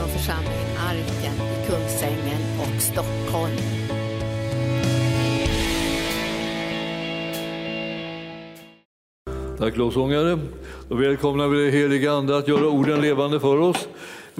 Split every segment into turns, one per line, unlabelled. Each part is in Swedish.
från församlingen Arken i Kungsängen och Stockholm.
Tack lovsångare. Då välkomnar vi dig heliga Ande att göra orden levande för oss.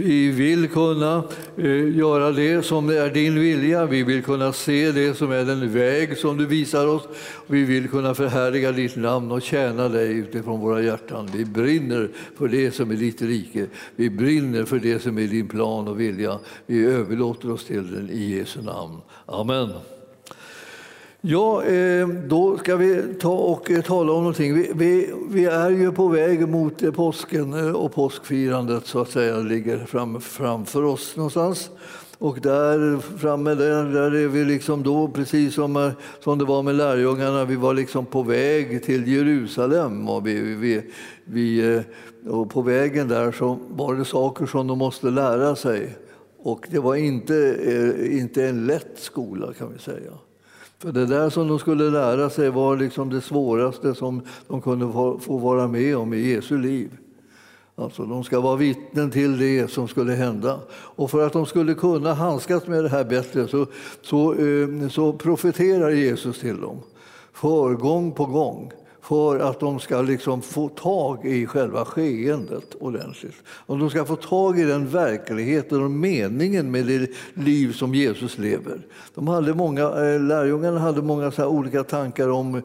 Vi vill kunna eh, göra det som är din vilja. Vi vill kunna se det som är den väg som du visar oss. Vi vill kunna förhärliga ditt namn och tjäna dig utifrån våra hjärtan. Vi brinner för det som är ditt rike. Vi brinner för det som är din plan och vilja. Vi överlåter oss till den i Jesu namn. Amen. Ja, eh, då ska vi ta och eh, tala om någonting. Vi, vi, vi är ju på väg mot eh, påsken och påskfirandet så att säga ligger fram, framför oss någonstans. Och där framme där, där är vi liksom då, precis som, som det var med lärjungarna, vi var liksom på väg till Jerusalem. Och, vi, vi, vi, och på vägen där så var det saker som de måste lära sig. Och det var inte, inte en lätt skola kan vi säga. För det där som de skulle lära sig var liksom det svåraste som de kunde få vara med om i Jesu liv. Alltså, de ska vara vittnen till det som skulle hända. Och för att de skulle kunna handskas med det här bättre så, så, eh, så profeterar Jesus till dem. För gång på gång för att de ska liksom få tag i själva skeendet ordentligt. Och de ska få tag i den verkligheten och meningen med det liv som Jesus lever. De hade många, eh, lärjungarna hade många så olika tankar om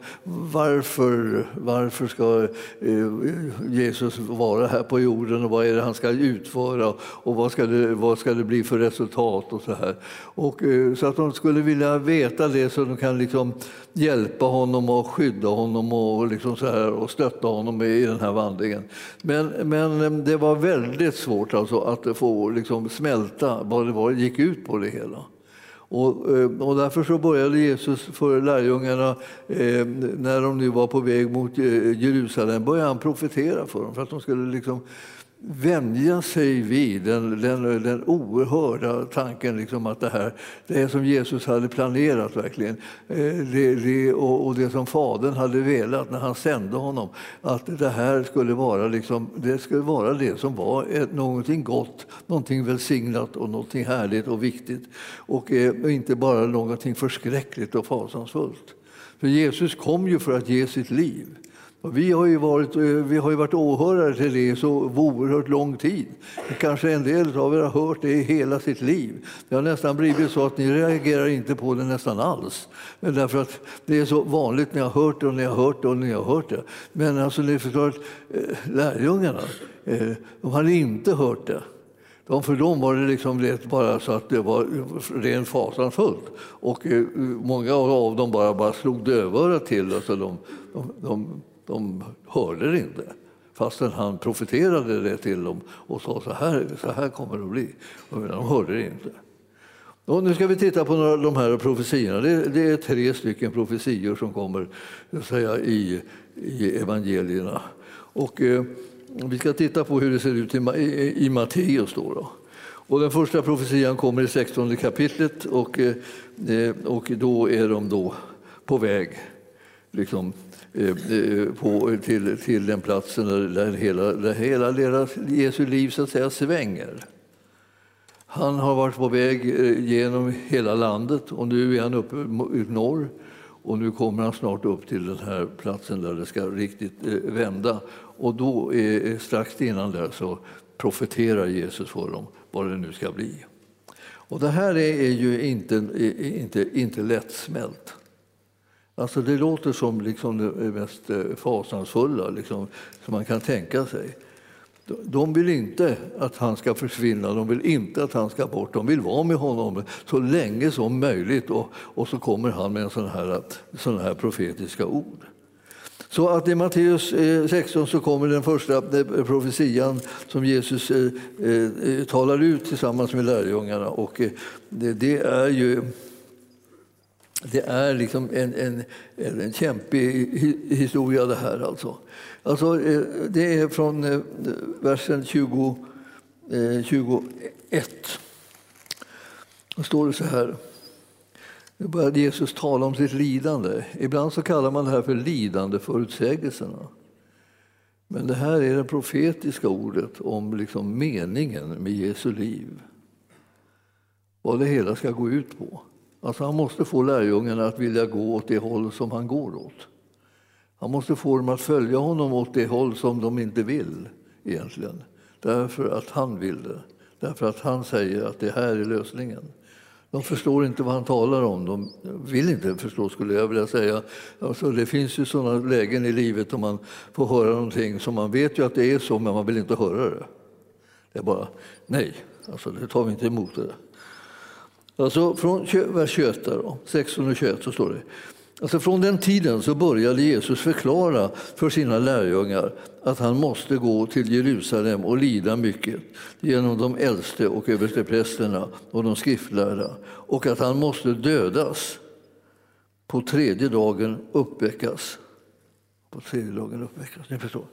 varför, varför ska eh, Jesus vara här på jorden och vad är det han ska utföra och vad ska det, vad ska det bli för resultat och så här. Och, eh, så att de skulle vilja veta det så de kan liksom hjälpa honom och skydda honom och, liksom så här, och stötta honom i den här vandringen. Men, men eh, det var väldigt svårt alltså att få liksom smälta vad det var, gick ut på det hela. Och, eh, och därför så började Jesus för lärjungarna, eh, när de nu var på väg mot eh, Jerusalem, började han profetera för dem för att de skulle liksom vänja sig vid den, den, den oerhörda tanken liksom att det här det är som Jesus hade planerat verkligen. Eh, det, det, och, och, det som Fadern hade velat när han sände honom. Att det här skulle vara, liksom, det, skulle vara det som var ett, någonting gott, någonting välsignat och någonting härligt och viktigt. Och eh, inte bara någonting förskräckligt och fasansfullt. För Jesus kom ju för att ge sitt liv. Vi har, ju varit, eh, vi har ju varit åhörare till det så oerhört lång tid. Kanske en del av er har hört det i hela sitt liv. Det har nästan blivit så att ni reagerar inte på det nästan alls. Men därför att det är så vanligt, ni har hört det och ni har hört det och ni har hört det. Men alltså, ni förstår att eh, lärjungarna, de hade inte hört det. De, för dem var det liksom bara så att det var rent fasansfullt. Och många av dem bara, bara slog dövörat till. Alltså de, de, de de hörde det inte fastän han profeterade det till dem och sa så här, så här kommer det att bli. De hörde det inte. Och nu ska vi titta på några, de här profetiorna. Det, det är tre stycken profetior som kommer säga, i, i evangelierna. Och, eh, vi ska titta på hur det ser ut i, i, i Matteus. Då, då. Och den första profetian kommer i 16 kapitlet och, eh, och då är de då på väg liksom, Eh, på, till, till den platsen där hela, där hela deras, Jesu liv så att säga svänger. Han har varit på väg eh, genom hela landet och nu är han uppe i norr. Och nu kommer han snart upp till den här platsen där det ska riktigt eh, vända. Och då, är, strax innan där, så profeterar Jesus för dem vad det nu ska bli. Och det här är ju inte, inte, inte lättsmält. Alltså det låter som liksom det mest eh, fasansfulla liksom, som man kan tänka sig. De vill inte att han ska försvinna, de vill inte att han ska bort. De vill vara med honom så länge som möjligt och, och så kommer han med sådana här, sån här profetiska ord. Så att i Matteus eh, 16 så kommer den första eh, profetian som Jesus talar ut tillsammans med lärjungarna. Och det är ju det är liksom en, en, en kämpig historia det här. Alltså. Alltså, eh, det är från eh, versen 20, 21. Eh, Då står det så här. Nu började Jesus tala om sitt lidande. Ibland så kallar man det här för lidandeförutsägelserna. Men det här är det profetiska ordet om liksom meningen med Jesu liv. Vad det hela ska gå ut på. Alltså han måste få lärjungarna att vilja gå åt det håll som han går åt. Han måste få dem att följa honom åt det håll som de inte vill egentligen. Därför att han vill det. Därför att han säger att det här är lösningen. De förstår inte vad han talar om. De vill inte förstå, skulle jag vilja säga. Alltså, det finns ju sådana lägen i livet då man får höra någonting som man vet ju att det är så, men man vill inte höra det. Det är bara nej, alltså, det tar vi inte emot. det. Alltså, från vers 21, då, 16 och 21 så står det Alltså från den tiden så började Jesus förklara för sina lärjungar att han måste gå till Jerusalem och lida mycket genom de äldste och översteprästerna och de skriftlärda och att han måste dödas på tredje dagen uppväckas. På tredje dagen uppväckas, ni förstår.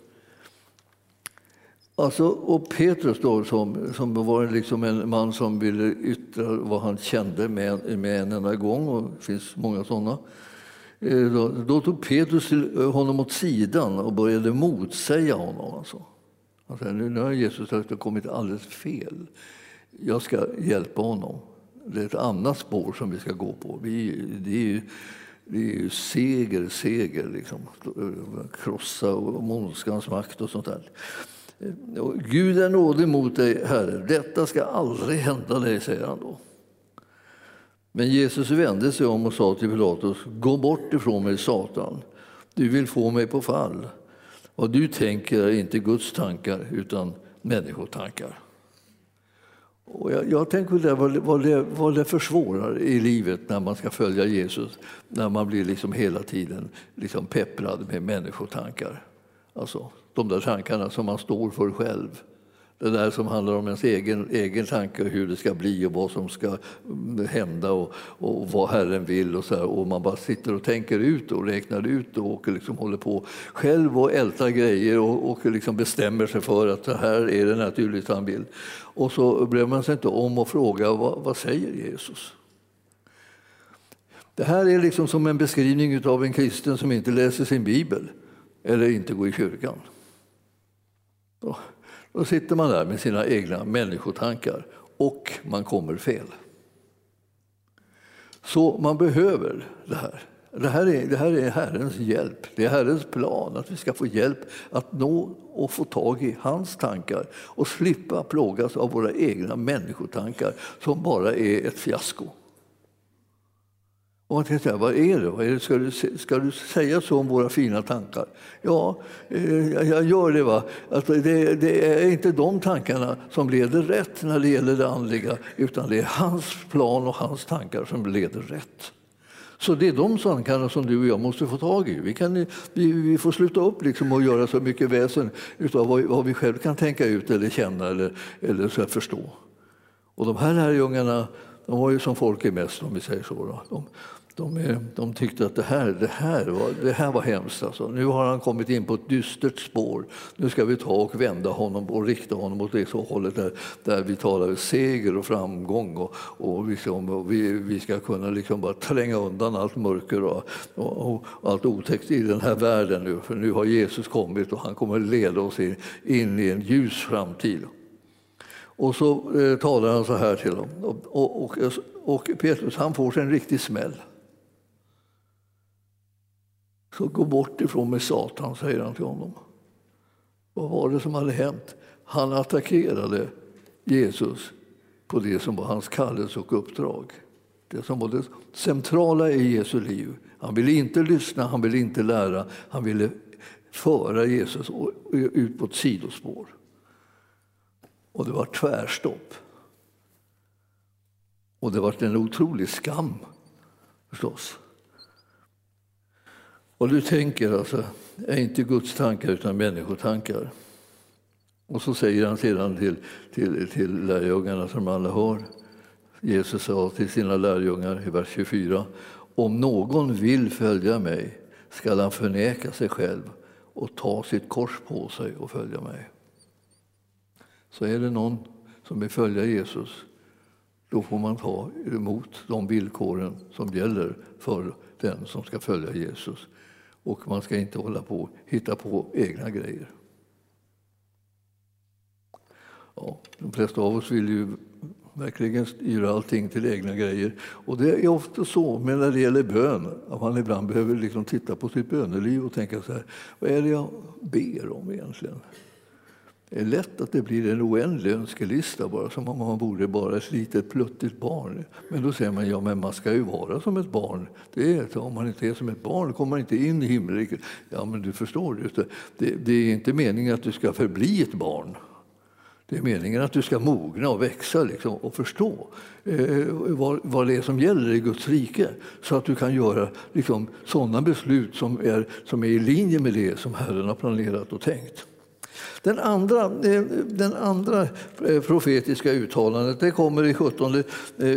Alltså, och Petrus då, som, som var liksom en man som ville yttra vad han kände med, med en enda gång, och det finns många sådana eh, då, då tog Petrus eh, honom åt sidan och började motsäga honom. Alltså. Alltså, nu har Jesus kommit alldeles fel. Jag ska hjälpa honom. Det är ett annat spår som vi ska gå på. Vi, det är ju, det är ju seger, seger. Liksom. Krossa och ondskans makt och sånt där. Gud är nådig mot dig, Herre. Detta ska aldrig hända dig, säger han då. Men Jesus vände sig om och sa till Pilatus, gå bort ifrån mig Satan, du vill få mig på fall. Vad du tänker är inte Guds tankar utan människotankar. Och jag, jag tänker där vad, vad, det, vad det försvårar i livet när man ska följa Jesus, när man blir liksom hela tiden liksom pepprad med människotankar. Alltså de där tankarna som man står för själv. Det där som handlar om ens egen, egen tanke hur det ska bli och vad som ska hända och, och vad Herren vill. Och, så här. och Man bara sitter och tänker ut och räknar ut och liksom håller på själv och ältar grejer och, och liksom bestämmer sig för att det här är det naturligt han vill. Och så bryr man sig inte om att fråga vad, vad säger Jesus? Det här är liksom som en beskrivning av en kristen som inte läser sin bibel eller inte går i kyrkan. Då sitter man där med sina egna människotankar och man kommer fel. Så man behöver det här. Det här, är, det här är Herrens hjälp. Det är Herrens plan att vi ska få hjälp att nå och få tag i hans tankar och slippa plågas av våra egna människotankar som bara är ett fiasko. Och man tänkte, vad är det? Vad är det? Ska, du, ska du säga så om våra fina tankar? Ja, eh, jag gör det. Va? Att det, det är inte de tankarna som leder rätt när det gäller det andliga utan det är hans plan och hans tankar som leder rätt. Så det är de tankarna som du och jag måste få tag i. Vi, kan, vi, vi får sluta upp liksom och göra så mycket väsen av vad, vad vi själva kan tänka ut eller känna eller, eller så förstå. Och de här lärjungarna de var ju som folk är mest, om vi säger så. Då. De, de, de tyckte att det här, det, här var, det här var hemskt. Alltså. Nu har han kommit in på ett dystert spår. Nu ska vi ta och vända honom och rikta honom åt det så hållet där, där vi talar seger och framgång och, och, liksom, och vi, vi, ska kunna liksom bara tränga undan allt mörker och, och, och, allt otäckt i den här världen nu. För nu har Jesus kommit och han kommer leda oss in, in i en ljus framtid. Och så eh, talar han så här till dem. Och, och, och Petrus han får sig en riktig smäll. Så gå bort ifrån mig Satan, säger han till honom. Vad var det som hade hänt? Han attackerade Jesus på det som var hans kallelse och uppdrag. Det som var det centrala i Jesu liv. Han ville inte lyssna, han ville inte lära, han ville föra Jesus ut på ett sidospår. Och det var tvärstopp. Och det var en otrolig skam, förstås. Och du tänker alltså, är inte Guds tankar utan människotankar. Och så säger han sedan till, till, till lärjungarna som alla har. Jesus sa till sina lärjungar i vers 24. Om någon vill följa mig skall han förneka sig själv och ta sitt kors på sig och följa mig. Så är det någon som vill följa Jesus, då får man ta emot de villkoren som gäller för den som ska följa Jesus. Och man ska inte hålla på hitta på egna grejer. Ja, de flesta av oss vill ju verkligen styra allting till egna grejer. Och det är ofta så, men när det gäller bön, att man ibland behöver liksom titta på sitt böneliv och tänka så här, vad är det jag ber om egentligen? Det är lätt att det blir en oändlig önskelista, bara, som om man vore bara ett litet pluttigt barn. Men då säger man ja, men man ska ju vara som ett barn. Det är, om man inte är som ett barn kommer man inte in i himmelriket. Ja, men du förstår, det, det, det är inte meningen att du ska förbli ett barn. Det är meningen att du ska mogna och växa liksom, och förstå eh, vad, vad det är som gäller i Guds rike så att du kan göra liksom, sådana beslut som är, som är i linje med det som Herren har planerat och tänkt. Den andra, eh, den andra eh, profetiska uttalandet det kommer i 17,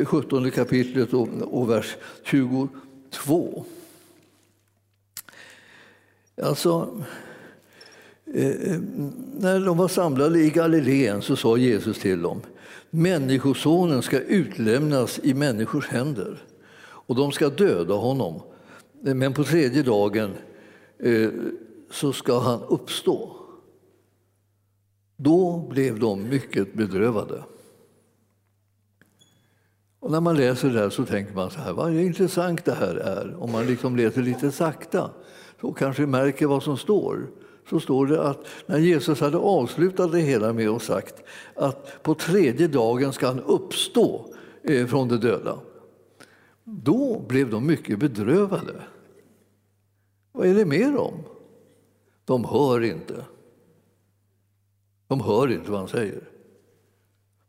17 eh, kapitlet och, och vers 22. Alltså, när de var samlade i Galileen så sa Jesus till dem Människosonen ska utlämnas i människors händer och de ska döda honom. Men på tredje dagen så ska han uppstå. Då blev de mycket bedrövade. Och när man läser det här så tänker man så här, vad intressant det här är. Om man liksom läser lite sakta så kanske märker vad som står. Så står det att när Jesus hade avslutat det hela med och sagt att på tredje dagen ska han uppstå eh, från de döda. Då blev de mycket bedrövade. Vad är det med dem? De hör inte. De hör inte vad han säger.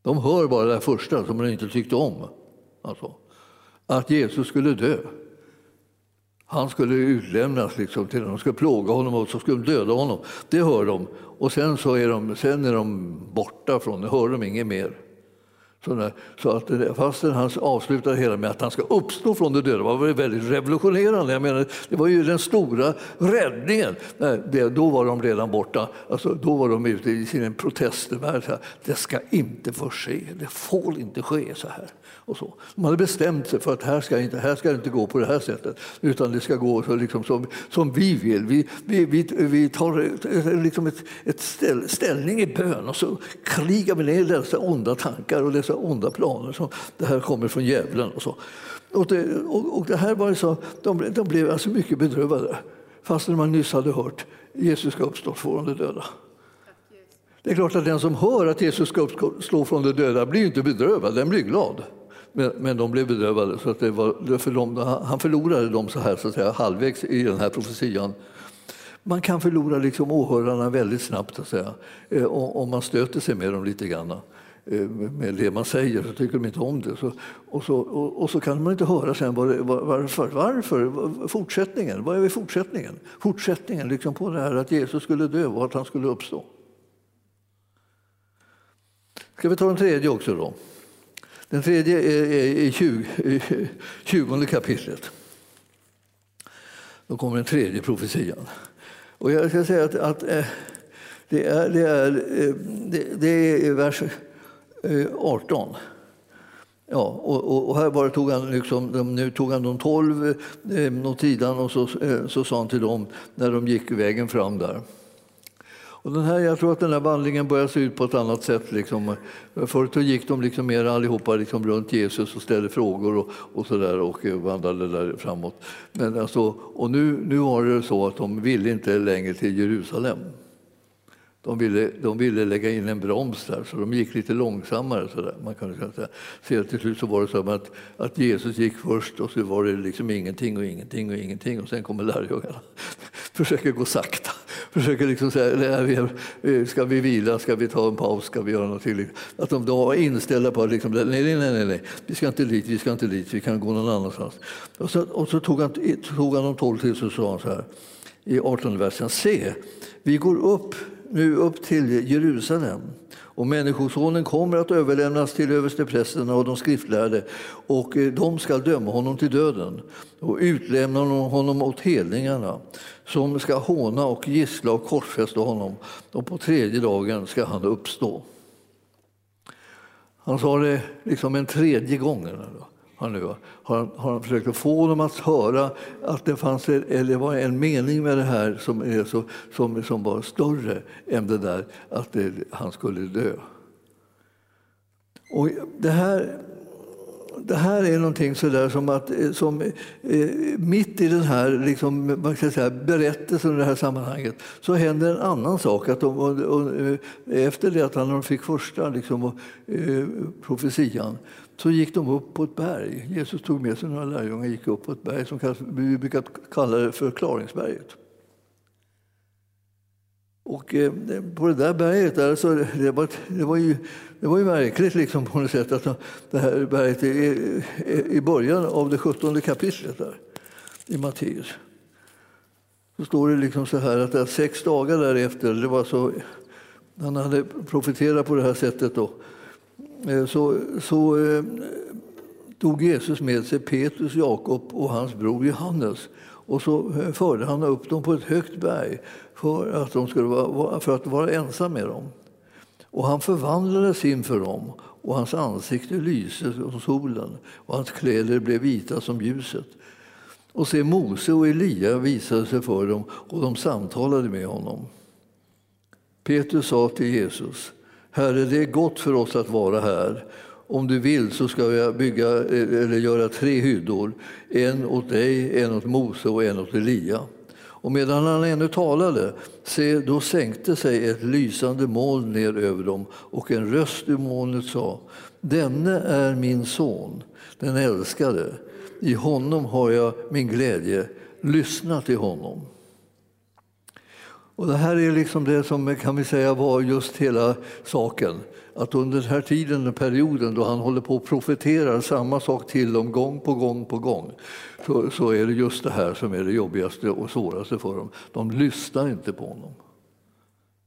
De hör bara det första som de inte tyckte om. Alltså, att Jesus skulle dö. Han skulle utlämnas liksom till dem. De skulle plåga honom och så skulle de döda honom. Det hör de. Och sen, så är de, sen är de borta från det, hör de inget mer. Så att fastän han avslutar hela med att han ska uppstå från de döda var det väldigt revolutionerande. Jag menar, det var ju den stora räddningen. Det, då var de redan borta. Alltså, då var de ute i sin protestvärld. Det ska inte få ske. Det får inte ske så här. Och så. De hade bestämt sig för att här ska, inte, här ska det inte gå på det här sättet utan det ska gå så liksom som, som vi vill. Vi, vi, vi, vi tar eh, liksom ett, ett ställ, ställning i bön och så krigar vi ner dessa onda tankar och dessa onda planer som det här kommer från djävulen. Och så. Och det, och, och det här var så, de, de blev alltså mycket bedrövade fastän man nyss hade hört Jesus ska uppstå från de döda. Det är klart att den som hör att Jesus ska uppstå från de döda blir inte bedrövad, den blir glad. Men, men de blev bedrövade, så att det var för dem, han förlorade dem så här, så att säga, halvvägs i den här profetian. Man kan förlora liksom åhörarna väldigt snabbt, så att säga, eh, om man stöter sig med dem lite grann Eh, med det man säger så tycker de inte om det. Så, och, så, och, och så kan man inte höra sen var, varför. Varför? Fortsättningen. Vad är fortsättningen? Fortsättningen liksom på det här att Jesus skulle dö och att han skulle uppstå. Ska vi ta den tredje också då? Den tredje är i 20, 20 kapitlet. Då kommer den tredje profetian. Och jag ska säga att, att eh, det, är, det, är, eh, det, det är vers Eh, 18. Ja, och, och här bara tog han, liksom, nu tog han de tolv eh, åt sidan och så, eh, så sa han till dem när de gick vägen fram där. Och den här, jag tror att den här vandringen börjar se ut på ett annat sätt. Liksom. Förut gick de liksom mer allihopa liksom runt Jesus och ställde frågor och, och, så där, och eh, vandrade där framåt. Men alltså, och nu, nu var det så att de ville inte längre till Jerusalem. De ville, de ville lägga in en broms där, så de gick lite långsammare. Så där. Man kan säga. Så till slut så var det så att, att Jesus gick först och så var det liksom ingenting och ingenting och ingenting och sen kommer lärjungarna. Försöker gå sakta. Försöker liksom säga, ska vi vila, ska vi ta en paus, ska vi göra någonting? Att de då var inställda på att liksom, nej, nej, nej, nej, vi ska inte dit, vi ska inte dit, vi kan gå någon annanstans. Och så, och så tog, han, tog han de tolv till sig och sa han så här i 18 versen, se, vi går upp nu upp till Jerusalem och Människosonen kommer att överlämnas till översteprästerna och de skriftlärde och eh, de ska döma honom till döden och utlämna honom åt hedningarna som ska håna och gissla och korsfästa honom och på tredje dagen ska han uppstå. Han sa det liksom en tredje gång han nu har, har han försökt att få dem att höra att det, fanns, eller var en mening med det här som, är så, som, som var större än det där att det, han skulle dö. Och det här det här är någonting sådär som att eh, som, eh, mitt i den här liksom, man ska säga, berättelsen i det här sammanhanget så händer en annan sak. Att de, och, och, eh, efter det att han fick första liksom, och, eh, profetian så gick de upp på ett berg. Jesus tog med sig några lärjungar och gick upp på ett berg som vi brukar kalla det förklaringsberget. Och eh, på det där berget, där, så det, var, det, var ju, det var ju märkligt liksom på något sätt att det här berget är i början av det 17 kapitlet där, i Matteus. Så står det liksom så här att det sex dagar därefter, det var så, han hade profeterat på det här sättet då, eh, så, så eh, tog Jesus med sig Petrus, Jakob och hans bror Johannes och så eh, förde han upp dem på ett högt berg för att, de skulle vara, för att vara ensam med dem. Och han förvandlades inför dem och hans ansikte lyste som solen och hans kläder blev vita som ljuset. Och se, Mose och Elia visade sig för dem och de samtalade med honom. Petrus sa till Jesus, Herre, det är gott för oss att vara här. Om du vill så ska jag bygga, eh, eller göra tre hyddor, en åt dig, en åt Mose och en åt Elia. Och medan han ännu talade, se, då sänkte sig ett lysande moln ner över dem och en röst ur molnet sa Denne är min son, den älskade. I honom har jag min glädje. Lyssna till honom. Och det här är liksom det som kan vi säga var just hela saken. Att under den här tiden, den perioden då han håller på och profeterar samma sak till dem gång på gång på gång så, så är det just det här som är det jobbigaste och svåraste för dem. De lyssnar inte på honom.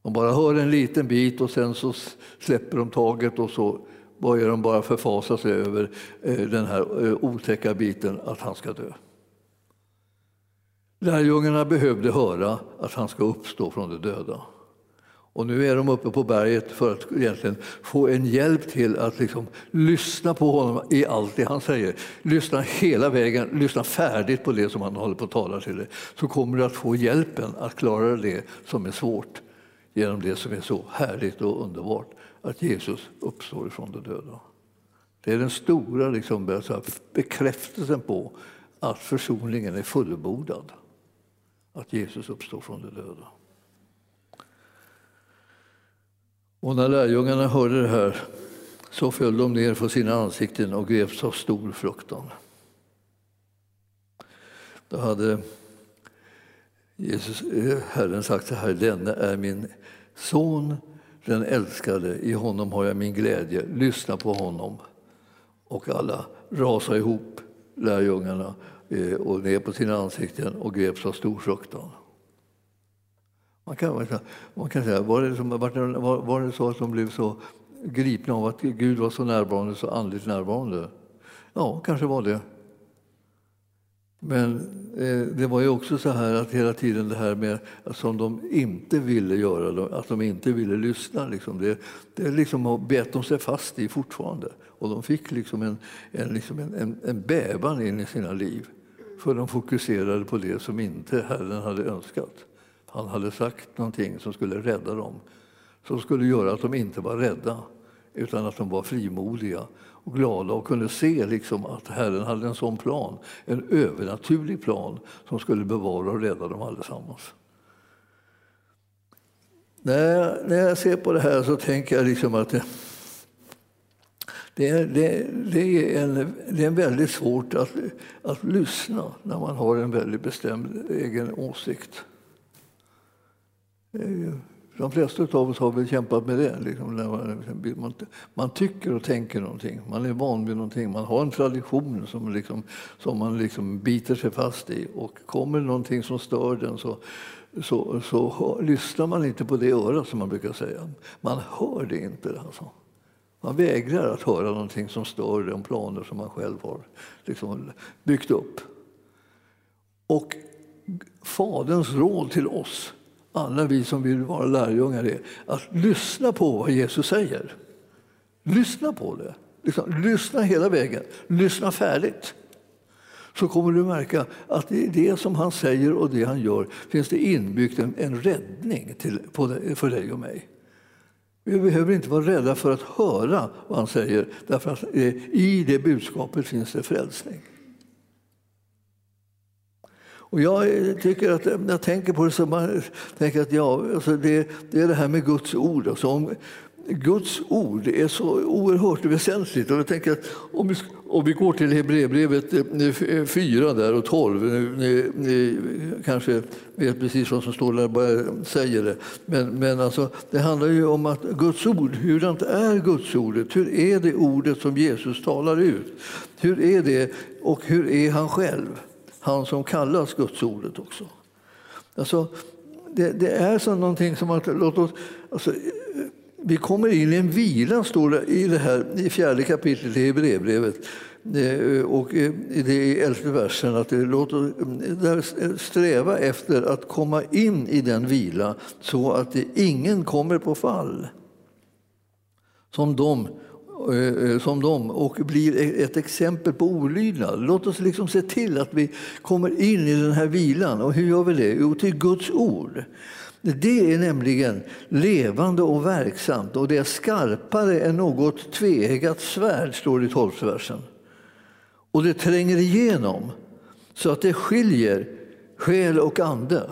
De bara hör en liten bit och sen så släpper de taget och så börjar de bara förfasa sig över eh, den här eh, otäcka biten att han ska dö. Lärjungarna behövde höra att han ska uppstå från de döda. Och nu är de uppe på berget för att egentligen få en hjälp till att liksom lyssna på honom i allt det han säger. Lyssna hela vägen, lyssna färdigt på det som han håller på att tala till dig. Så kommer du att få hjälpen att klara det som är svårt genom det som är så härligt och underbart, att Jesus uppstår ifrån de döda. Det är den stora liksom, bekräftelsen på att försoningen är fullbordad. Att Jesus uppstår från de döda. Och när lärjungarna hörde det här så föll de ner på sina ansikten och greps av stor fruktan. Då hade Jesus, eh, Herren sagt så här, denne är min son, den älskade, i honom har jag min glädje, lyssna på honom. Och alla rasade ihop, lärjungarna, eh, och ner på sina ansikten och greps av stor fruktan. Man kan, man kan säga, var det, som, var, var det så att de blev så gripna av att Gud var så närvarande, så andligt närvarande? Ja, kanske var det. Men eh, det var ju också så här att hela tiden det här med som de inte ville göra, att de inte ville lyssna, liksom, det, det liksom bet de sig fast i fortfarande. Och de fick liksom en, en, liksom en, en, en bävan in i sina liv. För de fokuserade på det som inte Herren hade önskat. Han hade sagt någonting som skulle rädda dem, som skulle göra att de inte var rädda utan att de var frimodiga och glada och kunde se liksom att Herren hade en sån plan, en övernaturlig plan som skulle bevara och rädda dem allesammans. När jag, när jag ser på det här så tänker jag liksom att det, det, är, det, det, är, en, det är väldigt svårt att, att lyssna när man har en väldigt bestämd egen åsikt. De flesta av oss har väl kämpat med det. Liksom, man, man, tycker och tänker någonting, man är van vid någonting, man har en tradition som, liksom, som man liksom biter sig fast i. Och kommer någonting som stör den så, så, så, så lyssnar man inte på det örat, som man brukar säga. Man hör det inte. Alltså. Man vägrar att höra någonting som stör de planer som man själv har liksom byggt upp. Och Faderns råd till oss alla vi som vill vara lärjungar är att lyssna på vad Jesus säger. Lyssna på det. Liksom, lyssna hela vägen. Lyssna färdigt. Så kommer du märka att i det som han säger och det han gör finns det inbyggt en, en räddning till, det, för dig och mig. Vi behöver inte vara rädda för att höra vad han säger, därför att eh, i det budskapet finns det frälsning. Och jag eh, tycker att när jag tänker på det så man tänker att ja, alltså det, det är det här med Guds ord. Alltså om, Guds ord är så oerhört väsentligt. Och jag tänker att om, vi, om vi går till Hebreerbrevet eh, 4 där och 12, ni, ni, kanske vet precis vad som står där, bara säger det. Men, men alltså, det handlar ju om att Guds ord, hurdant är Guds ordet? Hur är det ordet som Jesus talar ut? Hur är det och hur är han själv? Han som kallas Gudsordet också. Alltså, det, det är så någonting som att låt oss, alltså, vi kommer in i en vila, står det i, det här, i fjärde kapitlet i Hebreerbrevet. Eh, och det är i elfte versen att det låter sträva efter att komma in i den vila så att ingen kommer på fall som de, Eh, eh, som de och blir e- ett exempel på olydnad. Låt oss liksom se till att vi kommer in i den här vilan. Och hur gör vi det? Jo, till Guds ord. Det är nämligen levande och verksamt och det är skarpare än något tveeggat svärd, står det i tolfte versen. Och det tränger igenom så att det skiljer själ och ande.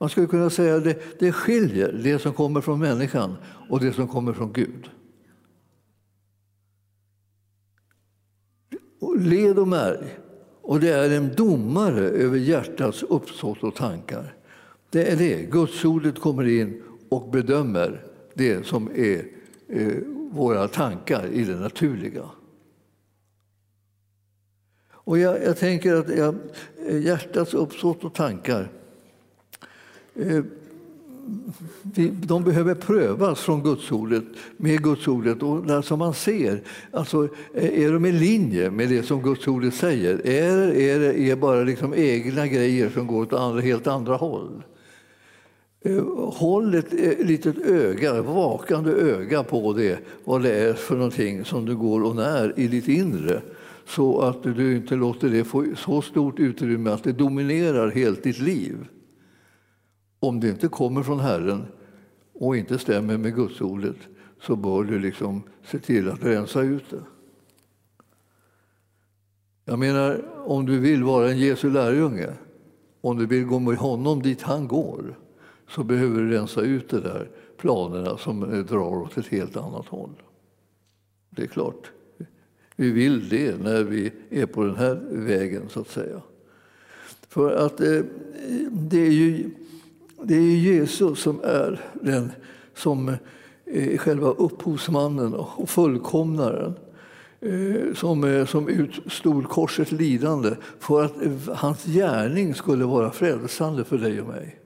Man skulle kunna säga att det, det skiljer det som kommer från människan och det som kommer från Gud. Led och märg. Och det är en domare över hjärtats uppsåt och tankar. Det är det. Gudsordet kommer in och bedömer det som är eh, våra tankar i det naturliga. Och jag, jag tänker att jag, eh, hjärtats uppsåt och tankar eh, de behöver prövas från Gudsordet, med Gudsordet. Och där som man ser, alltså, eh, är de i linje med det som Gudsordet säger? Eller är det är bara liksom egna grejer som går åt andra, helt andra håll? Eh, håll ett eh, litet öga, vakande öga på det, vad det är för någonting som du går och när i ditt inre så att du inte låter det få så stort utrymme att det dominerar helt ditt liv. Om det inte kommer från Herren och inte stämmer med Gudsordet så bör du liksom se till att rensa ut det. Jag menar, om du vill vara en Jesu lärjunge, om du vill gå med honom dit han går så behöver du rensa ut de där planerna som eh, drar åt ett helt annat håll. Det är klart, vi vill det när vi är på den här vägen så att säga. För att eh, det är ju det är Jesus som är den som eh, är själva upphovsmannen och fullkomnaren eh, som, eh, som utstod korsets lidande för att hans gärning skulle vara frälsande för dig och mig.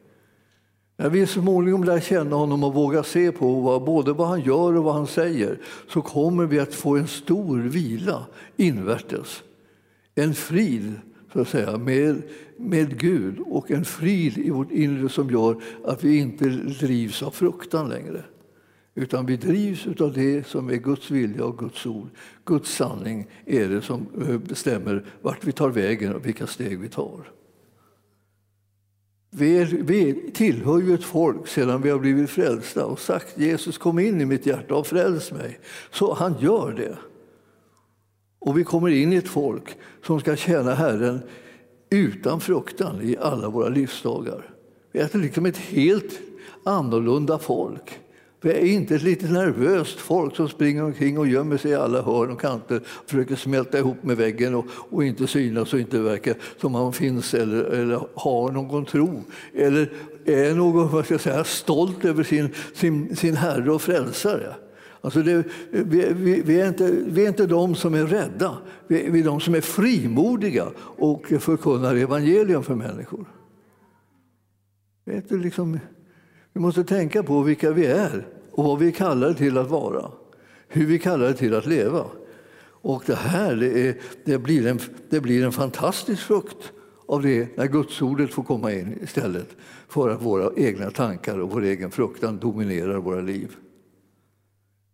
När vi småningom lär känna honom och vågar se på vad, både vad han gör och vad han säger så kommer vi att få en stor vila invärtes. En frid så att säga, med, med Gud och en frid i vårt inre som gör att vi inte drivs av fruktan längre. Utan vi drivs av det som är Guds vilja och Guds ord. Guds sanning är det som eh, bestämmer vart vi tar vägen och vilka steg vi tar. Vi, vi tillhör ju ett folk sedan vi har blivit frälsta och sagt Jesus kom in i mitt hjärta och fräls mig. Så han gör det. Och vi kommer in i ett folk som ska tjäna Herren utan fruktan i alla våra livsdagar. Vi är liksom ett helt annorlunda folk. Vi är inte ett lite nervöst folk som springer omkring och gömmer sig i alla hörn och kanter och försöker smälta ihop med väggen och, och inte synas och inte verka som man finns eller, eller har någon tro. Eller är någon vad ska jag säga, stolt över sin, sin, sin Herre och Frälsare. Alltså det, vi, vi, vi, är inte, vi är inte de som är rädda, vi, vi är de som är frimodiga och förkunnar evangelium för människor. Vi, liksom, vi måste tänka på vilka vi är och vad vi kallar till att vara. Hur vi kallar till att leva. Och det här det, är, det, blir en, det blir en fantastisk frukt av det när gudsordet får komma in istället för att våra egna tankar och vår egen fruktan dominerar våra liv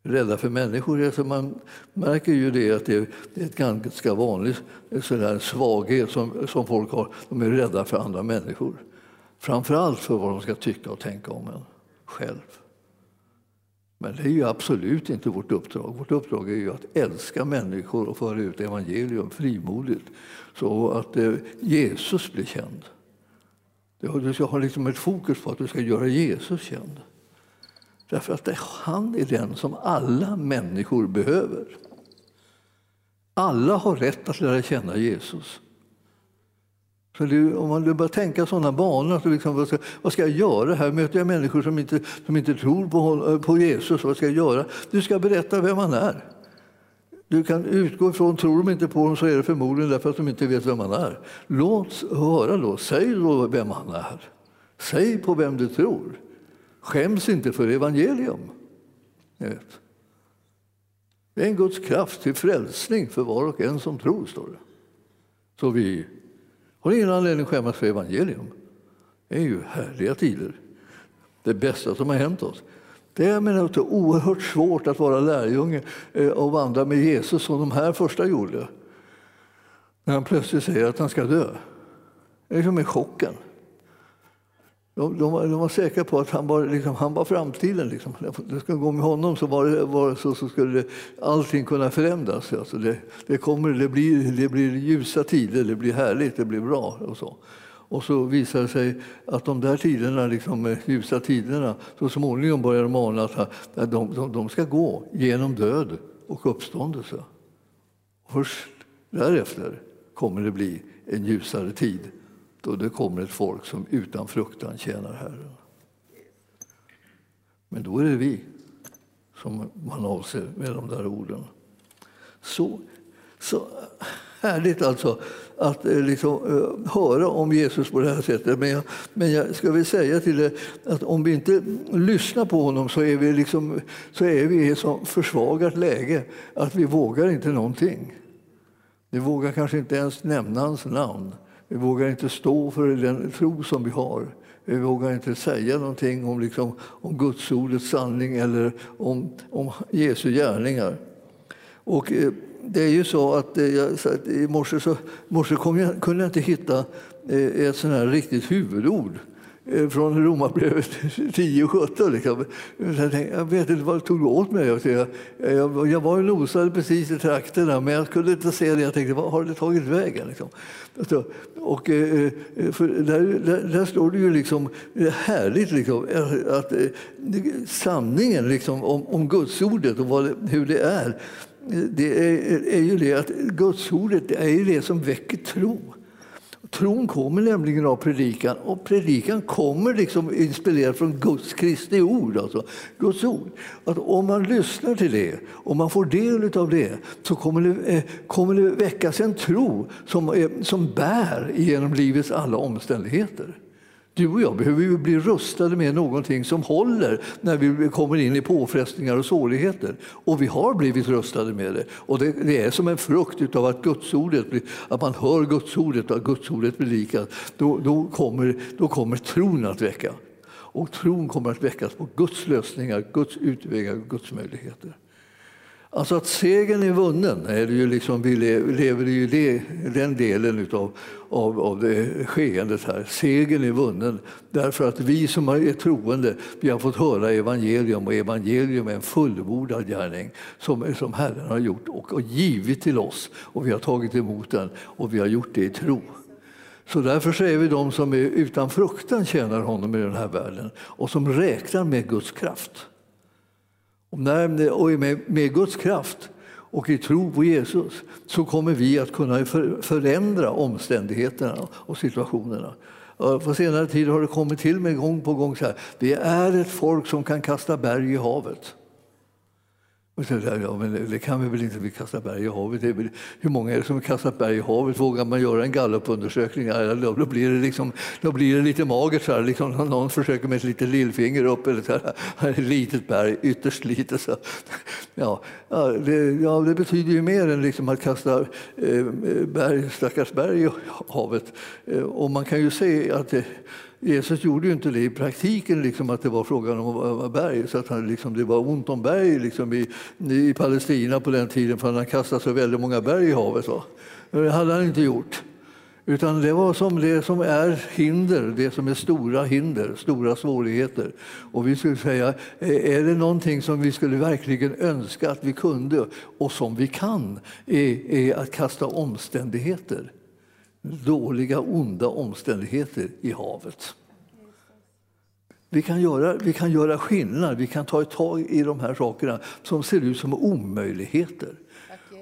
rädda för människor. Alltså man märker ju det att det är ett ganska vanligt eh, sådär svaghet som, som folk har. De är rädda för andra människor. Framför allt för vad de ska tycka och tänka om en själv. Men det är ju absolut inte vårt uppdrag. Vårt uppdrag är ju att älska människor och föra ut evangelium frimodigt så att eh, Jesus blir känd. Du ska ha liksom ett fokus på att du ska göra Jesus känd. Därför att han är den som alla människor behöver. Alla har rätt att lära känna Jesus. Så det, om man börjar tänka sådana banor, så liksom, vad, ska, vad, ska, jag göra här? Möter jag människor som inte, som inte tror på, på Jesus? Vad ska jag göra? Du ska berätta vem han är. Du kan utgå ifrån, tror de inte på honom så är det förmodligen därför att de inte vet vem han är. Låt höra då, säg då vem han är. Säg på vem du tror. Skäms inte för evangelium. Det är en Guds kraft till frälsning för var och en som tror, står det. Så vi har ingen anledning att skämmas för evangelium. Det är ju härliga tider. Det bästa som har hänt oss. Det är menar, det är oerhört svårt att vara lärjunge eh, och vandra med Jesus som de här första gjorde. När han plötsligt säger att han ska dö. Det är som i chocken. De, de, var, de var säkra på att han var, liksom, han var framtiden. Liksom. Det skulle gå med honom så, var det, var så, så skulle det, allting kunna förändras. Alltså det, det, kommer, det, blir, det blir ljusa tider, det blir härligt, det blir bra. Och så. Och så visar det sig att de där tiderna, liksom, ljusa tiderna, så småningom börjar de ana att de, de, de ska gå genom död och uppståndelse. Först därefter kommer det bli en ljusare tid då det kommer ett folk som utan fruktan tjänar Herren. Men då är det vi som man avser med de där orden. Så, så härligt alltså att eh, liksom, eh, höra om Jesus på det här sättet. Men jag, men jag ska väl säga till er att om vi inte lyssnar på honom så är vi, liksom, så är vi i ett så försvagat läge att vi vågar inte någonting. Vi vågar kanske inte ens nämna hans namn. Vi vågar inte stå för den tro som vi har. Vi vågar inte säga någonting om, liksom, om Gudsordets sanning eller om, om Jesu gärningar. Och, eh, det är ju så att, eh, jag, så att i morse, så, morse jag, kunde jag inte hitta eh, ett sånt här riktigt huvudord Eh, från Romarbrevet 10-17. Liksom. Jag, jag vet inte vad det tog åt mig. Jag, jag, jag var och nosade precis i trakterna men jag kunde inte se det. Jag tänkte, vad har det tagit vägen? Liksom. Och, eh, eh, där, där, där, står det ju liksom, härligt liksom, att sanningen liksom, om, om Gudsordet och vad, hur det är, det är, är ju det att Gudsordet är ju det som väcker tro. Tron kommer nämligen av predikan och predikan kommer liksom inspirerad från Guds Kristi ord, alltså Guds ord. Att om man lyssnar till det och man får del av det så kommer det, eh, kommer det väckas en tro som, som bär genom livets alla omständigheter. Du och jag behöver ju bli rustade med någonting som håller när vi kommer in i påfrestningar och svårigheter. Och vi har blivit rustade med det. Och det, det är som en frukt av att Gudsordet, att man hör Gudsordet och att Gudsordet blir lika. Då, då, kommer, då kommer tron att väcka. Och tron kommer att väckas på Guds lösningar, Guds utvägar, Guds möjligheter. Alltså att segern är vunnen, är det ju liksom, vi lever i det, den delen utav, av, av det skeendet här. Segern är vunnen därför att vi som är troende vi har fått höra evangelium och evangelium är en fullbordad gärning som, som Herren har gjort och, och givit till oss och vi har tagit emot den och vi har gjort det i tro. Så därför så är vi de som är utan fruktan tjänar honom i den här världen och som räknar med Guds kraft. Och, och med, med Guds kraft och i tro på Jesus så kommer vi att kunna förändra omständigheterna och situationerna. På senare tid har det kommit till mig gång på gång så här. Vi är ett folk som kan kasta berg i havet. Och så där, ja, men det kan vi väl inte, vi kastar berg i havet. Väl, hur många är det som kastar berg i havet? Vågar man göra en gallupundersökning? Ja, då, då, blir det liksom, då blir det lite magert. Så här, liksom, någon försöker med ett litet lillfinger upp, eller så här, ett litet berg, ytterst litet. Så. Ja, det, ja, det betyder ju mer än liksom att kasta eh, berg, stackars berg i havet. Eh, och man kan ju se att eh, Jesus gjorde ju inte det i praktiken, liksom att det var frågan om berg, så att han, liksom, det var ont om berg liksom, i, i Palestina på den tiden för han kastade så väldigt många berg i havet. Va? Det hade han inte gjort. Utan det var som det som är hinder, det som är stora hinder, stora svårigheter. Och vi skulle säga, är det någonting som vi skulle verkligen önska att vi kunde och som vi kan, är, är att kasta omständigheter, dåliga, onda omständigheter i havet. Vi kan, göra, vi kan göra skillnad, vi kan ta tag i de här sakerna som ser ut som omöjligheter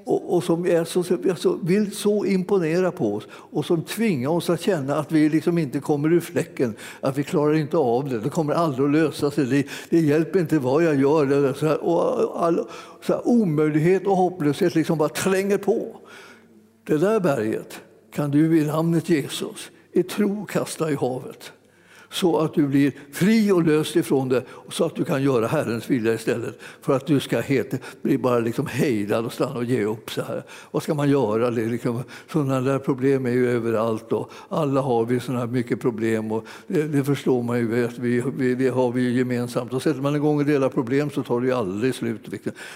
och, och som är så, så, vill så imponera på oss och som tvingar oss att känna att vi liksom inte kommer ur fläcken, att vi klarar inte av det, det kommer aldrig att lösa sig, det, det hjälper inte vad jag gör. Det, så här, och all, så här, omöjlighet och hopplöshet liksom bara tränger på. Det där berget kan du i namnet Jesus i tro kasta i havet så att du blir fri och löst ifrån det så att du kan göra Herrens vilja istället för att du ska helt, bli bara liksom hejdad och stanna och ge upp. så här. Vad ska man göra? Det liksom, sådana där problem är ju överallt och alla har vi sådana här mycket problem och det, det, förstår man ju att vi, vi, det har vi gemensamt. Och sätter man igång och delar problem så tar det ju aldrig slut.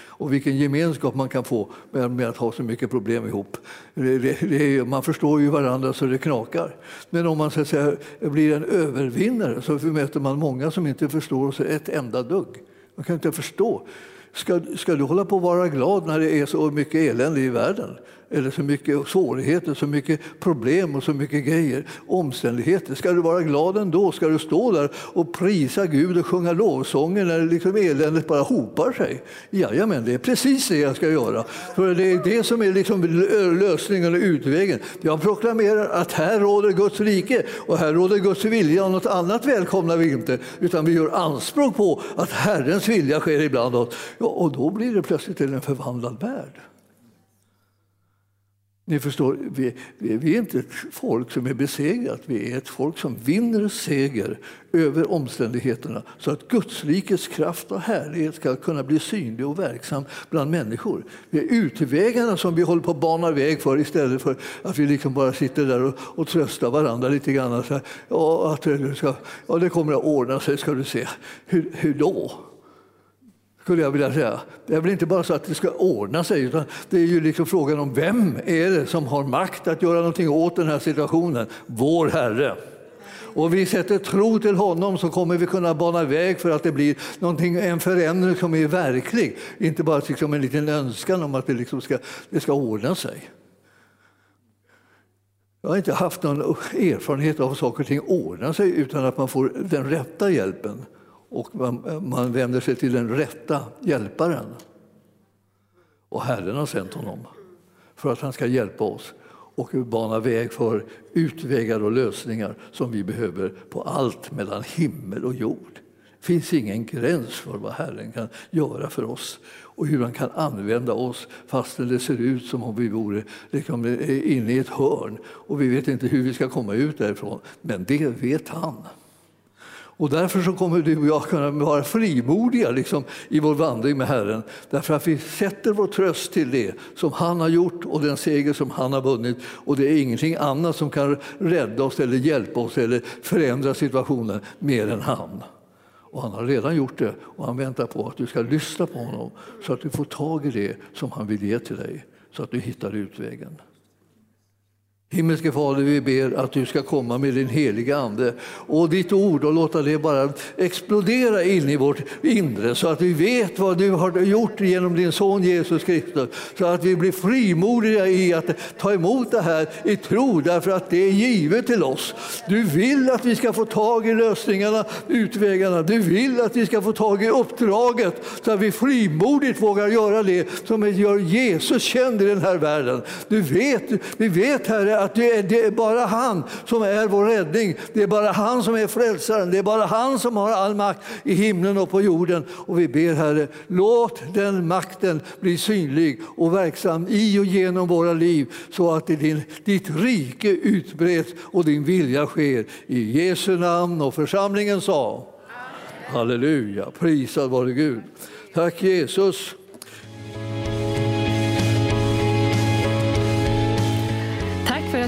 Och vilken gemenskap man kan få med, med att ha så mycket problem ihop. Det, det, man förstår ju varandra så det knakar. Men om man så att säga, blir en övervinnare försvinner så möter man många som inte förstår sig ett enda dugg. Man kan inte förstå. Ska, ska du hålla på att vara glad när det är så mycket elände i världen? Eller så mycket svårigheter, så mycket problem och så mycket grejer, omständigheter. Ska du vara glad ändå? Ska du stå där och prisa Gud och sjunga lovsånger när liksom eländet bara hopar sig? Jajamän, det är precis det jag ska göra. För det är det som är liksom lösningen och utvägen. Jag proklamerar att här råder Guds rike och här råder Guds vilja och något annat välkomnar vi inte. Utan vi gör anspråk på att Herrens vilja sker ibland oss. Ja, och då blir det plötsligt till en förvandlad värld. Ni förstår, vi, vi, vi, är inte ett folk som är besegrat, vi är ett folk som vinner seger över omständigheterna så att Guds rikets kraft och härlighet ska kunna bli synlig och verksam bland människor. Vi är utvägarna som vi håller på att bana väg för istället för att vi liksom bara sitter där och, och tröstar varandra lite grann. Så här, ja, att det, ska, ja, det kommer att ordna sig, ska du se. Hur, hur då? Skulle jag vilja säga. Det är väl inte bara så att det ska ordna sig, utan det är ju liksom frågan om vem är det som har makt att göra någonting åt den här situationen? Vår Herre. Och vi sätter tro till honom så kommer vi kunna bana väg för att det blir en förändring som är verklig. Inte bara liksom en liten önskan om att det, liksom ska, det ska ordna sig. Jag har inte haft någon erfarenhet av att saker och ting ordnar sig utan att man får den rätta hjälpen och man, man vänder sig till den rätta hjälparen. Och Herren har sänt honom för att han ska hjälpa oss och bana väg för utvägar och lösningar som vi behöver på allt mellan himmel och jord. Det finns ingen gräns för vad Herren kan göra för oss och hur han kan använda oss fastän det ser ut som om vi vore liksom eh, inne i ett hörn och vi vet inte hur vi ska komma ut därifrån. Men det vet han. Och därför så kommer du och jag kunna vara frimodiga liksom, i vår vandring med Herren. Därför att vi sätter vår tröst till det som han har gjort och den seger som han har vunnit. Och det är ingenting annat som kan rädda oss eller hjälpa oss eller förändra situationen mer än han. Och han har redan gjort det och han väntar på att du ska lyssna på honom så att du får tag i det som han vill ge till dig, så att du hittar utvägen. Himmelske Fader, vi ber att du ska komma med din heliga Ande och ditt ord och låta det bara explodera in i vårt inre så att vi vet vad du har gjort genom din son Jesus Kristus. Så att vi blir frimodiga i att ta emot det här i tro därför att det är givet till oss. Du vill att vi ska få tag i lösningarna, utvägarna. Du vill att vi ska få tag i uppdraget så att vi frimodigt vågar göra det som gör Jesus känd i den här världen. Du vet, vi vet Herre att det är, det är bara han som är vår räddning. Det är bara han som är frälsaren. Det är bara han som har all makt i himlen och på jorden. Och vi ber Herre, låt den makten bli synlig och verksam i och genom våra liv så att din, ditt rike utbreds och din vilja sker. I Jesu namn och församlingen sa Halleluja, prisad vare Gud. Tack Jesus.